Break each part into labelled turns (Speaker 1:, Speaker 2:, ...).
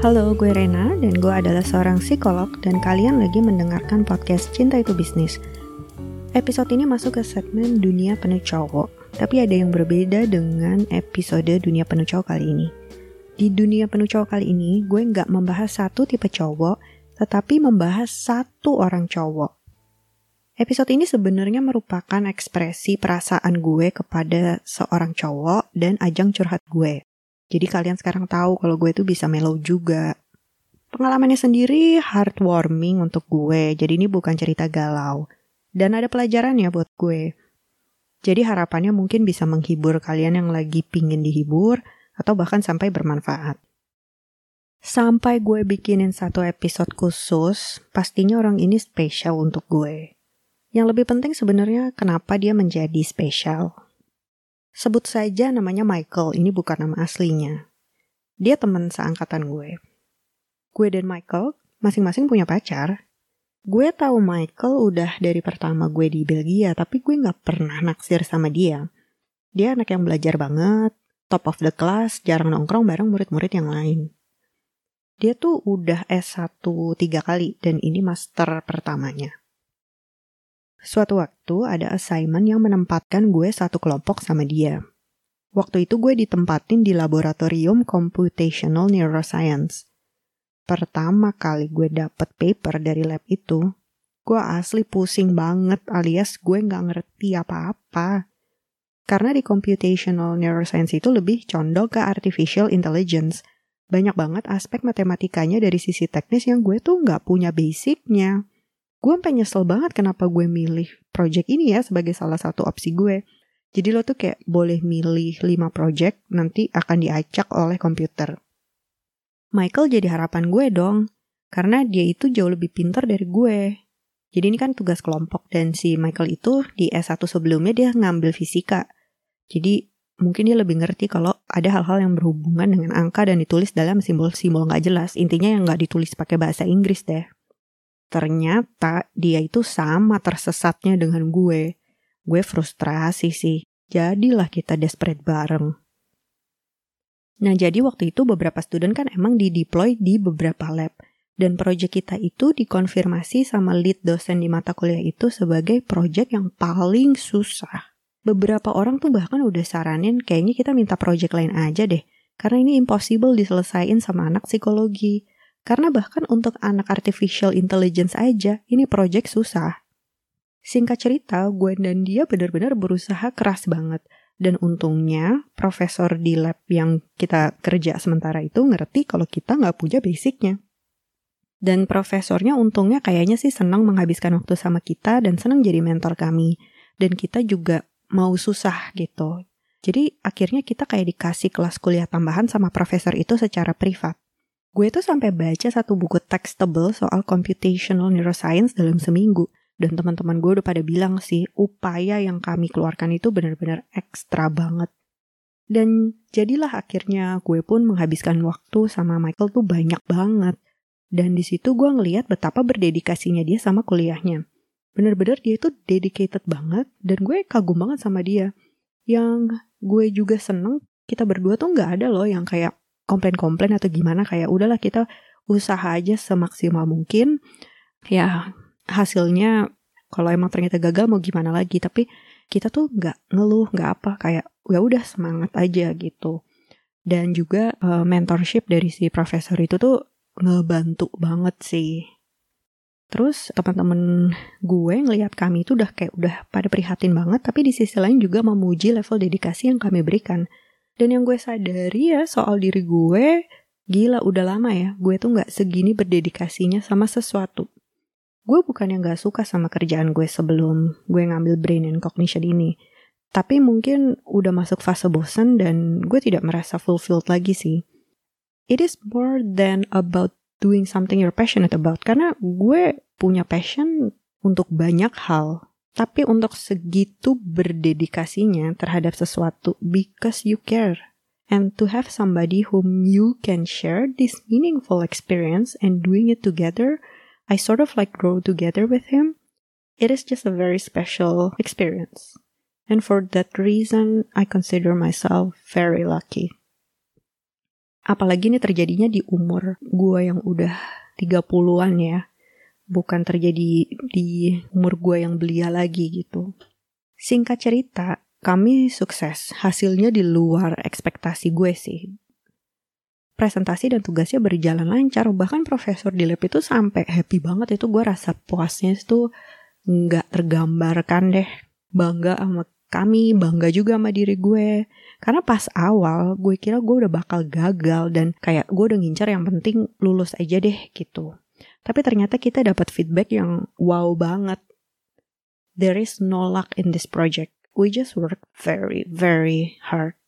Speaker 1: Halo, gue Rena dan gue adalah seorang psikolog dan kalian lagi mendengarkan podcast Cinta Itu Bisnis. Episode ini masuk ke segmen dunia penuh cowok, tapi ada yang berbeda dengan episode dunia penuh cowok kali ini. Di dunia penuh cowok kali ini, gue nggak membahas satu tipe cowok, tetapi membahas satu orang cowok. Episode ini sebenarnya merupakan ekspresi perasaan gue kepada seorang cowok dan ajang curhat gue. Jadi kalian sekarang tahu kalau gue tuh bisa mellow juga. Pengalamannya sendiri heartwarming untuk gue, jadi ini bukan cerita galau. Dan ada pelajarannya buat gue. Jadi harapannya mungkin bisa menghibur kalian yang lagi pingin dihibur, atau bahkan sampai bermanfaat. Sampai gue bikinin satu episode khusus, pastinya orang ini spesial untuk gue. Yang lebih penting sebenarnya kenapa dia menjadi spesial. Sebut saja namanya Michael, ini bukan nama aslinya. Dia teman seangkatan gue. Gue dan Michael masing-masing punya pacar. Gue tahu Michael udah dari pertama gue di Belgia, tapi gue gak pernah naksir sama dia. Dia anak yang belajar banget, top of the class, jarang nongkrong bareng murid-murid yang lain. Dia tuh udah S1 tiga kali, dan ini master pertamanya. Suatu waktu ada assignment yang menempatkan gue satu kelompok sama dia. Waktu itu gue ditempatin di laboratorium computational neuroscience. Pertama kali gue dapet paper dari lab itu, gue asli pusing banget alias gue gak ngerti apa-apa. Karena di computational neuroscience itu lebih condong ke artificial intelligence. Banyak banget aspek matematikanya dari sisi teknis yang gue tuh gak punya basicnya gue sampai nyesel banget kenapa gue milih project ini ya sebagai salah satu opsi gue. Jadi lo tuh kayak boleh milih 5 project nanti akan diacak oleh komputer. Michael jadi harapan gue dong, karena dia itu jauh lebih pintar dari gue. Jadi ini kan tugas kelompok dan si Michael itu di S1 sebelumnya dia ngambil fisika. Jadi mungkin dia lebih ngerti kalau ada hal-hal yang berhubungan dengan angka dan ditulis dalam simbol-simbol nggak jelas. Intinya yang nggak ditulis pakai bahasa Inggris deh. Ternyata dia itu sama tersesatnya dengan gue. Gue frustrasi sih. Jadilah kita desperate bareng. Nah jadi waktu itu beberapa student kan emang di-deploy di beberapa lab. Dan project kita itu dikonfirmasi sama lead dosen di mata kuliah itu sebagai project yang paling susah. Beberapa orang tuh bahkan udah saranin kayaknya kita minta project lain aja deh. Karena ini impossible diselesain sama anak psikologi. Karena bahkan untuk anak artificial intelligence aja, ini project susah. Singkat cerita, gue dan dia benar-benar berusaha keras banget. Dan untungnya, profesor di lab yang kita kerja sementara itu ngerti kalau kita nggak punya basicnya. Dan profesornya untungnya kayaknya sih senang menghabiskan waktu sama kita dan senang jadi mentor kami. Dan kita juga mau susah gitu. Jadi akhirnya kita kayak dikasih kelas kuliah tambahan sama profesor itu secara privat. Gue tuh sampai baca satu buku textable soal computational neuroscience dalam seminggu. Dan teman-teman gue udah pada bilang sih, upaya yang kami keluarkan itu benar-benar ekstra banget. Dan jadilah akhirnya gue pun menghabiskan waktu sama Michael tuh banyak banget. Dan di situ gue ngeliat betapa berdedikasinya dia sama kuliahnya. Bener-bener dia itu dedicated banget dan gue kagum banget sama dia. Yang gue juga seneng kita berdua tuh nggak ada loh yang kayak komplain-komplain atau gimana kayak udahlah kita usaha aja semaksimal mungkin. Ya hasilnya kalau emang ternyata gagal mau gimana lagi? Tapi kita tuh nggak ngeluh nggak apa kayak ya udah semangat aja gitu. Dan juga uh, mentorship dari si profesor itu tuh ngebantu banget sih. Terus teman-teman gue ngelihat kami itu udah kayak udah pada prihatin banget, tapi di sisi lain juga memuji level dedikasi yang kami berikan. Dan yang gue sadari ya soal diri gue, gila udah lama ya, gue tuh gak segini berdedikasinya sama sesuatu. Gue bukan yang gak suka sama kerjaan gue sebelum gue ngambil brain and cognition ini. Tapi mungkin udah masuk fase bosan dan gue tidak merasa fulfilled lagi sih. It is more than about doing something you're passionate about. Karena gue punya passion untuk banyak hal tapi untuk segitu berdedikasinya terhadap sesuatu because you care. And to have somebody whom you can share this meaningful experience and doing it together, I sort of like grow together with him. It is just a very special experience. And for that reason, I consider myself very lucky. Apalagi ini terjadinya di umur gue yang udah 30-an ya. Bukan terjadi di umur gue yang belia lagi gitu. Singkat cerita, kami sukses. Hasilnya di luar ekspektasi gue sih. Presentasi dan tugasnya berjalan lancar. Bahkan profesor di lab itu sampai happy banget itu gue rasa puasnya itu nggak tergambarkan deh. Bangga sama kami, bangga juga sama diri gue. Karena pas awal gue kira gue udah bakal gagal dan kayak gue udah ngincar yang penting lulus aja deh gitu. Tapi ternyata kita dapat feedback yang wow banget. There is no luck in this project. We just work very, very hard.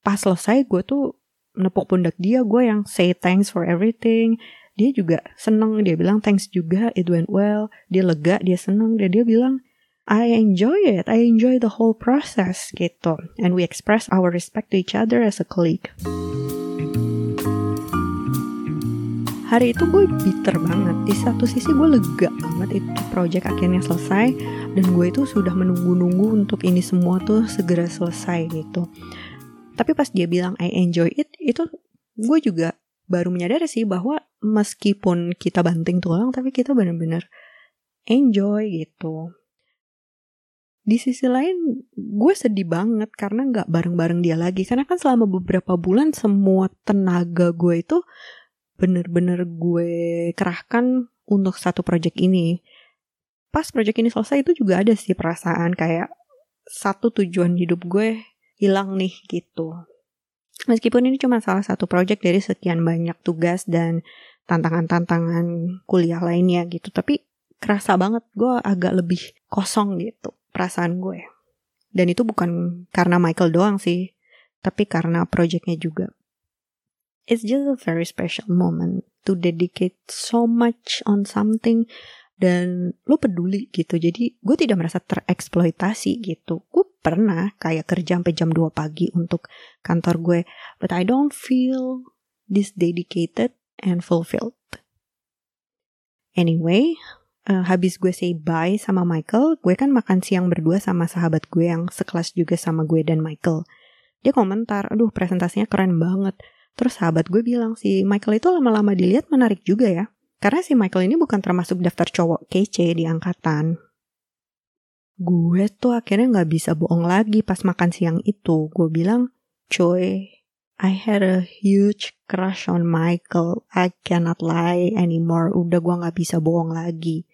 Speaker 1: Pas selesai gue tuh nepuk pundak dia, gue yang say thanks for everything. Dia juga seneng, dia bilang thanks juga, it went well. Dia lega, dia seneng, dan dia bilang, I enjoy it. I enjoy the whole process gitu. And we express our respect to each other as a colleague. Hari itu gue bitter banget. Di satu sisi gue lega banget itu project akhirnya selesai dan gue itu sudah menunggu-nunggu untuk ini semua tuh segera selesai gitu. Tapi pas dia bilang I enjoy it, itu gue juga baru menyadari sih bahwa meskipun kita banting tulang tapi kita benar-benar enjoy gitu di sisi lain gue sedih banget karena nggak bareng-bareng dia lagi karena kan selama beberapa bulan semua tenaga gue itu bener-bener gue kerahkan untuk satu project ini pas project ini selesai itu juga ada sih perasaan kayak satu tujuan hidup gue hilang nih gitu meskipun ini cuma salah satu project dari sekian banyak tugas dan tantangan-tantangan kuliah lainnya gitu tapi kerasa banget gue agak lebih kosong gitu perasaan gue. Dan itu bukan karena Michael doang sih, tapi karena projectnya juga. It's just a very special moment to dedicate so much on something dan lo peduli gitu. Jadi gue tidak merasa tereksploitasi gitu. Gue pernah kayak kerja sampai jam 2 pagi untuk kantor gue, but I don't feel this dedicated and fulfilled. Anyway, uh, habis gue say bye sama Michael, gue kan makan siang berdua sama sahabat gue yang sekelas juga sama gue dan Michael. Dia komentar, aduh presentasinya keren banget. Terus sahabat gue bilang si Michael itu lama-lama dilihat menarik juga ya. Karena si Michael ini bukan termasuk daftar cowok kece di angkatan. Gue tuh akhirnya gak bisa bohong lagi pas makan siang itu. Gue bilang, coy, I had a huge crush on Michael. I cannot lie anymore. Udah gue gak bisa bohong lagi.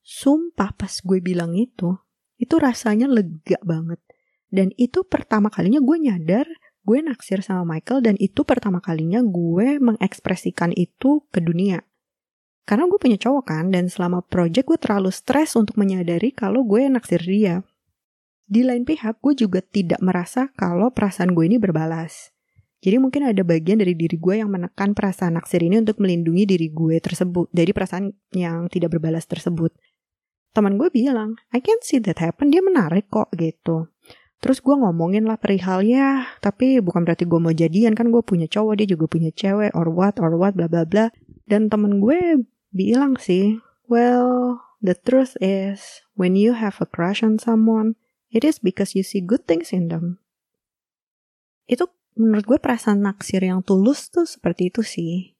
Speaker 1: Sumpah pas gue bilang itu, itu rasanya lega banget. Dan itu pertama kalinya gue nyadar gue naksir sama Michael dan itu pertama kalinya gue mengekspresikan itu ke dunia. Karena gue punya cowok kan dan selama project gue terlalu stres untuk menyadari kalau gue naksir dia. Di lain pihak gue juga tidak merasa kalau perasaan gue ini berbalas. Jadi mungkin ada bagian dari diri gue yang menekan perasaan naksir ini untuk melindungi diri gue tersebut dari perasaan yang tidak berbalas tersebut teman gue bilang, I can see that happen, dia menarik kok gitu. Terus gue ngomongin lah perihal ya, tapi bukan berarti gue mau jadian kan gue punya cowok, dia juga punya cewek, or what, or what, bla bla bla. Dan temen gue bilang sih, well, the truth is, when you have a crush on someone, it is because you see good things in them. Itu menurut gue perasaan naksir yang tulus tuh seperti itu sih.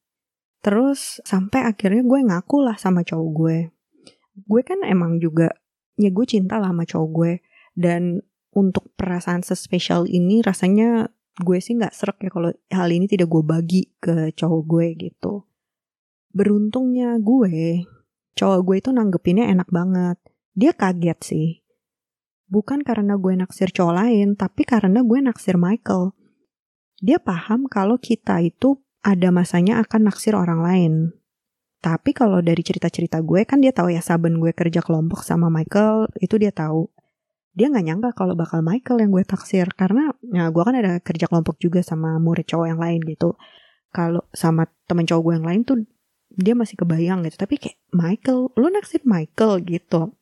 Speaker 1: Terus sampai akhirnya gue ngaku lah sama cowok gue gue kan emang juga ya gue cinta lah sama cowok gue dan untuk perasaan sespesial ini rasanya gue sih nggak serak ya kalau hal ini tidak gue bagi ke cowok gue gitu. Beruntungnya gue cowok gue itu nanggepinnya enak banget. Dia kaget sih. Bukan karena gue naksir cowok lain tapi karena gue naksir Michael. Dia paham kalau kita itu ada masanya akan naksir orang lain. Tapi kalau dari cerita-cerita gue kan dia tahu ya saben gue kerja kelompok sama Michael itu dia tahu. Dia nggak nyangka kalau bakal Michael yang gue taksir karena ya gue kan ada kerja kelompok juga sama murid cowok yang lain gitu. Kalau sama temen cowok gue yang lain tuh dia masih kebayang gitu. Tapi kayak Michael, lu naksir Michael gitu.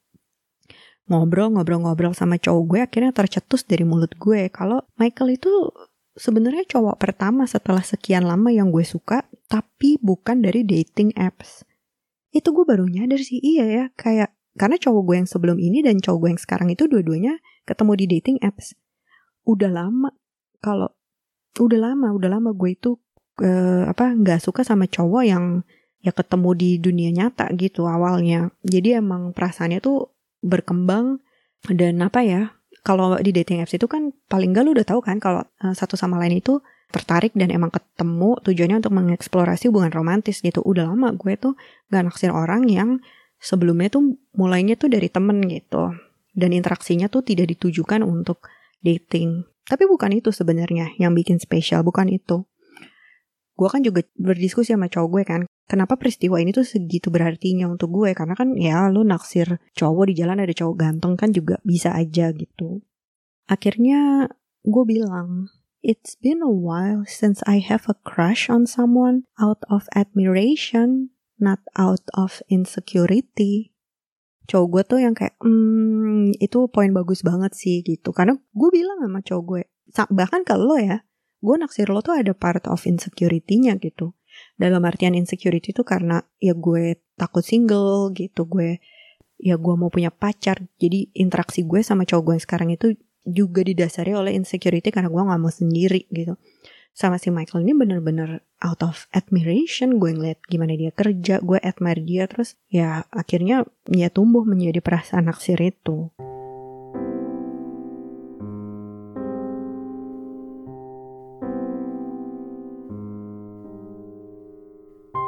Speaker 1: Ngobrol-ngobrol-ngobrol sama cowok gue akhirnya tercetus dari mulut gue kalau Michael itu sebenarnya cowok pertama setelah sekian lama yang gue suka, tapi bukan dari dating apps. Itu gue baru nyadar sih, iya ya, kayak karena cowok gue yang sebelum ini dan cowok gue yang sekarang itu dua-duanya ketemu di dating apps. Udah lama, kalau udah lama, udah lama gue itu uh, apa nggak suka sama cowok yang ya ketemu di dunia nyata gitu awalnya jadi emang perasaannya tuh berkembang dan apa ya kalau di dating apps itu kan paling gak lu udah tahu kan kalau uh, satu sama lain itu tertarik dan emang ketemu tujuannya untuk mengeksplorasi hubungan romantis gitu. Udah lama gue tuh gak naksir orang yang sebelumnya tuh mulainya tuh dari temen gitu. Dan interaksinya tuh tidak ditujukan untuk dating. Tapi bukan itu sebenarnya yang bikin spesial, bukan itu. Gue kan juga berdiskusi sama cowok gue kan, kenapa peristiwa ini tuh segitu berartinya untuk gue? Karena kan ya lu naksir cowok di jalan ada cowok ganteng kan juga bisa aja gitu. Akhirnya gue bilang, It's been a while since I have a crush on someone out of admiration, not out of insecurity. Cowok gue tuh yang kayak, hmm, itu poin bagus banget sih gitu. Karena gue bilang sama cowok gue, bahkan kalau lo ya, gue naksir lo tuh ada part of insecurity-nya gitu. Dalam artian insecurity itu karena ya gue takut single gitu, gue ya gue mau punya pacar. Jadi interaksi gue sama cowok gue yang sekarang itu juga didasari oleh insecurity karena gue gak mau sendiri gitu sama si Michael ini bener-bener out of admiration. Gue ngeliat gimana dia kerja gue admire dia terus ya akhirnya ya tumbuh menjadi perasaan naksir itu.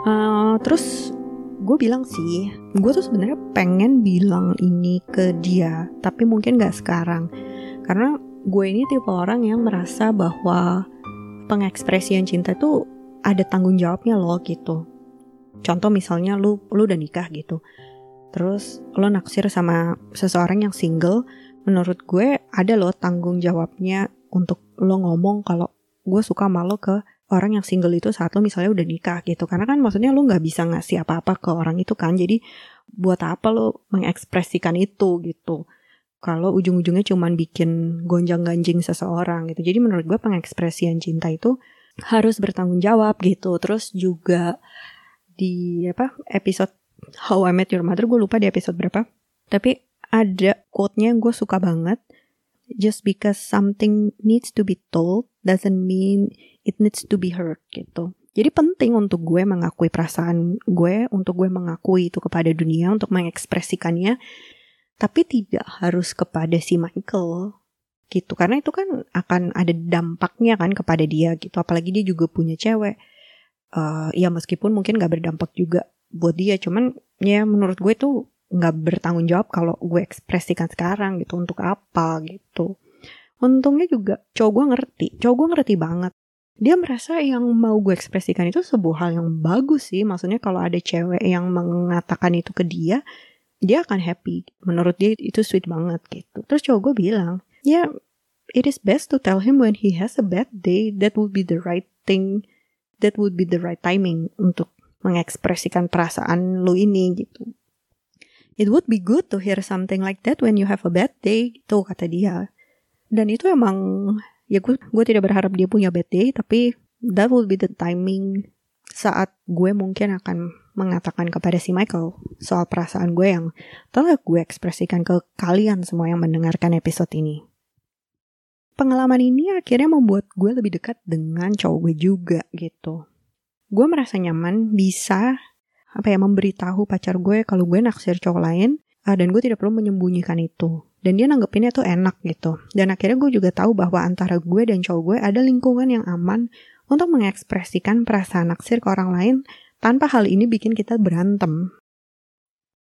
Speaker 1: Uh, terus gue bilang sih gue tuh sebenarnya pengen bilang ini ke dia tapi mungkin gak sekarang. Karena gue ini tipe orang yang merasa bahwa pengekspresian cinta itu ada tanggung jawabnya loh gitu. Contoh misalnya lu lu udah nikah gitu. Terus lo naksir sama seseorang yang single, menurut gue ada loh tanggung jawabnya untuk lo ngomong kalau gue suka malu ke orang yang single itu saat lo misalnya udah nikah gitu. Karena kan maksudnya lo nggak bisa ngasih apa-apa ke orang itu kan. Jadi buat apa lo mengekspresikan itu gitu kalau ujung-ujungnya cuman bikin gonjang-ganjing seseorang gitu. Jadi menurut gue pengekspresian cinta itu harus bertanggung jawab gitu. Terus juga di apa episode How I Met Your Mother gue lupa di episode berapa. Tapi ada quote-nya yang gue suka banget. Just because something needs to be told doesn't mean it needs to be heard gitu. Jadi penting untuk gue mengakui perasaan gue, untuk gue mengakui itu kepada dunia, untuk mengekspresikannya tapi tidak harus kepada si Michael gitu. Karena itu kan akan ada dampaknya kan kepada dia gitu. Apalagi dia juga punya cewek. Uh, ya meskipun mungkin gak berdampak juga buat dia. Cuman ya menurut gue tuh nggak bertanggung jawab kalau gue ekspresikan sekarang gitu. Untuk apa gitu. Untungnya juga cowok gue ngerti. Cowok gue ngerti banget. Dia merasa yang mau gue ekspresikan itu sebuah hal yang bagus sih. Maksudnya kalau ada cewek yang mengatakan itu ke dia dia akan happy. Menurut dia itu sweet banget gitu. Terus cowok gue bilang, ya yeah, it is best to tell him when he has a bad day. That would be the right thing. That would be the right timing untuk mengekspresikan perasaan lu ini gitu. It would be good to hear something like that when you have a bad day, gitu kata dia. Dan itu emang, ya gue, gue tidak berharap dia punya bad day, tapi that would be the timing saat gue mungkin akan mengatakan kepada si Michael soal perasaan gue yang telah gue ekspresikan ke kalian semua yang mendengarkan episode ini. Pengalaman ini akhirnya membuat gue lebih dekat dengan cowok gue juga gitu. Gue merasa nyaman bisa apa ya memberitahu pacar gue kalau gue naksir cowok lain uh, dan gue tidak perlu menyembunyikan itu. Dan dia nanggepinnya tuh enak gitu. Dan akhirnya gue juga tahu bahwa antara gue dan cowok gue ada lingkungan yang aman untuk mengekspresikan perasaan naksir ke orang lain tanpa hal ini bikin kita berantem.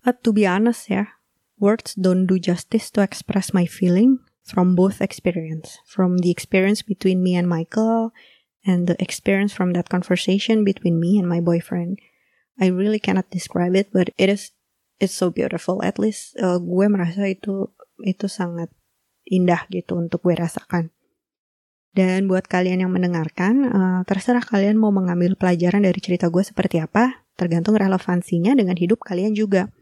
Speaker 1: But to be honest ya, words don't do justice to express my feeling from both experience. From the experience between me and Michael and the experience from that conversation between me and my boyfriend. I really cannot describe it, but it is it's so beautiful. At least uh, gue merasa itu itu sangat indah gitu untuk gue rasakan. Dan buat kalian yang mendengarkan, uh, terserah kalian mau mengambil pelajaran dari cerita gue seperti apa, tergantung relevansinya dengan hidup kalian juga.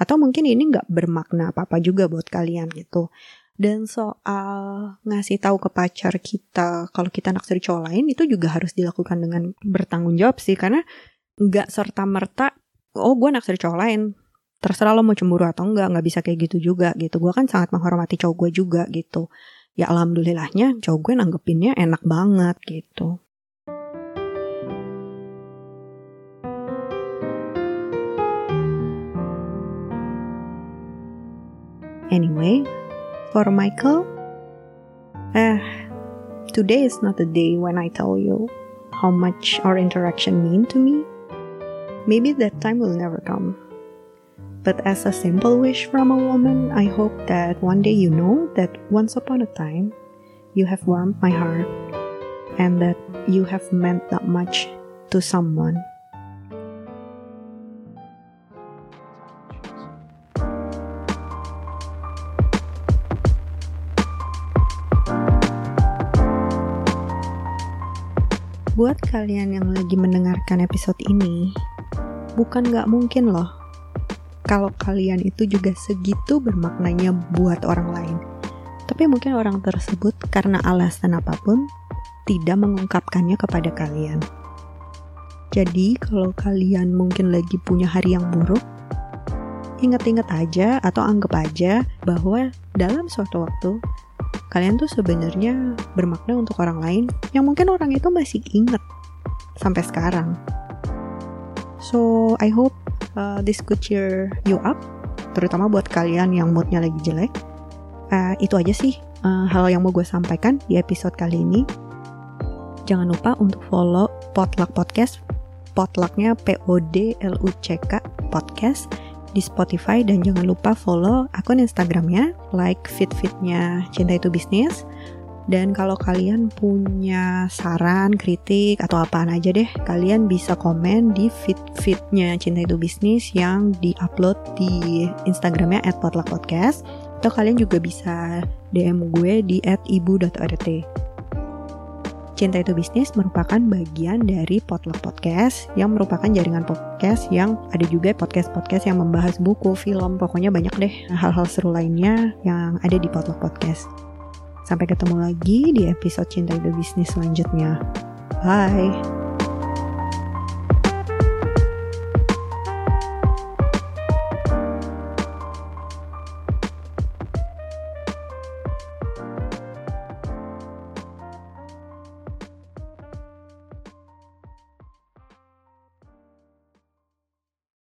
Speaker 1: Atau mungkin ini nggak bermakna apa-apa juga buat kalian gitu. Dan soal ngasih tahu ke pacar kita kalau kita naksir cowok lain itu juga harus dilakukan dengan bertanggung jawab sih karena nggak serta merta oh gue naksir cowok lain terserah lo mau cemburu atau enggak nggak bisa kayak gitu juga gitu gue kan sangat menghormati cowok gue juga gitu ya alhamdulillahnya cowok gue nanggepinnya enak banget gitu. Anyway, for Michael, eh, today is not the day when I tell you how much our interaction mean to me. Maybe that time will never come. But as a simple wish from a woman, I hope that one day you know that once upon a time, you have warmed my heart and that you have meant that much to someone. Buat kalian yang lagi mendengarkan episode ini, bukan gak mungkin loh kalau kalian itu juga segitu bermaknanya buat orang lain. Tapi mungkin orang tersebut karena alasan apa pun tidak mengungkapkannya kepada kalian. Jadi kalau kalian mungkin lagi punya hari yang buruk, ingat-ingat aja atau anggap aja bahwa dalam suatu waktu kalian tuh sebenarnya bermakna untuk orang lain yang mungkin orang itu masih inget sampai sekarang. So I hope uh, this could cheer you up, terutama buat kalian yang moodnya lagi jelek. Uh, itu aja sih uh, hal yang mau gue sampaikan di episode kali ini. Jangan lupa untuk follow Potluck Podcast. Potlucknya P O D L U C K Podcast di Spotify dan jangan lupa follow akun Instagramnya, like fit-fitnya Cinta Itu Bisnis. Dan kalau kalian punya saran, kritik, atau apaan aja deh, kalian bisa komen di feed-feednya Cinta Itu Bisnis yang di-upload di Instagramnya at Podcast. Atau kalian juga bisa DM gue di at ibu.rt. Cinta Itu Bisnis merupakan bagian dari Potluck Podcast yang merupakan jaringan podcast yang ada juga podcast-podcast yang membahas buku, film, pokoknya banyak deh hal-hal seru lainnya yang ada di Potluck Podcast. Sampai ketemu lagi di episode Cinta Itu Bisnis selanjutnya. Bye!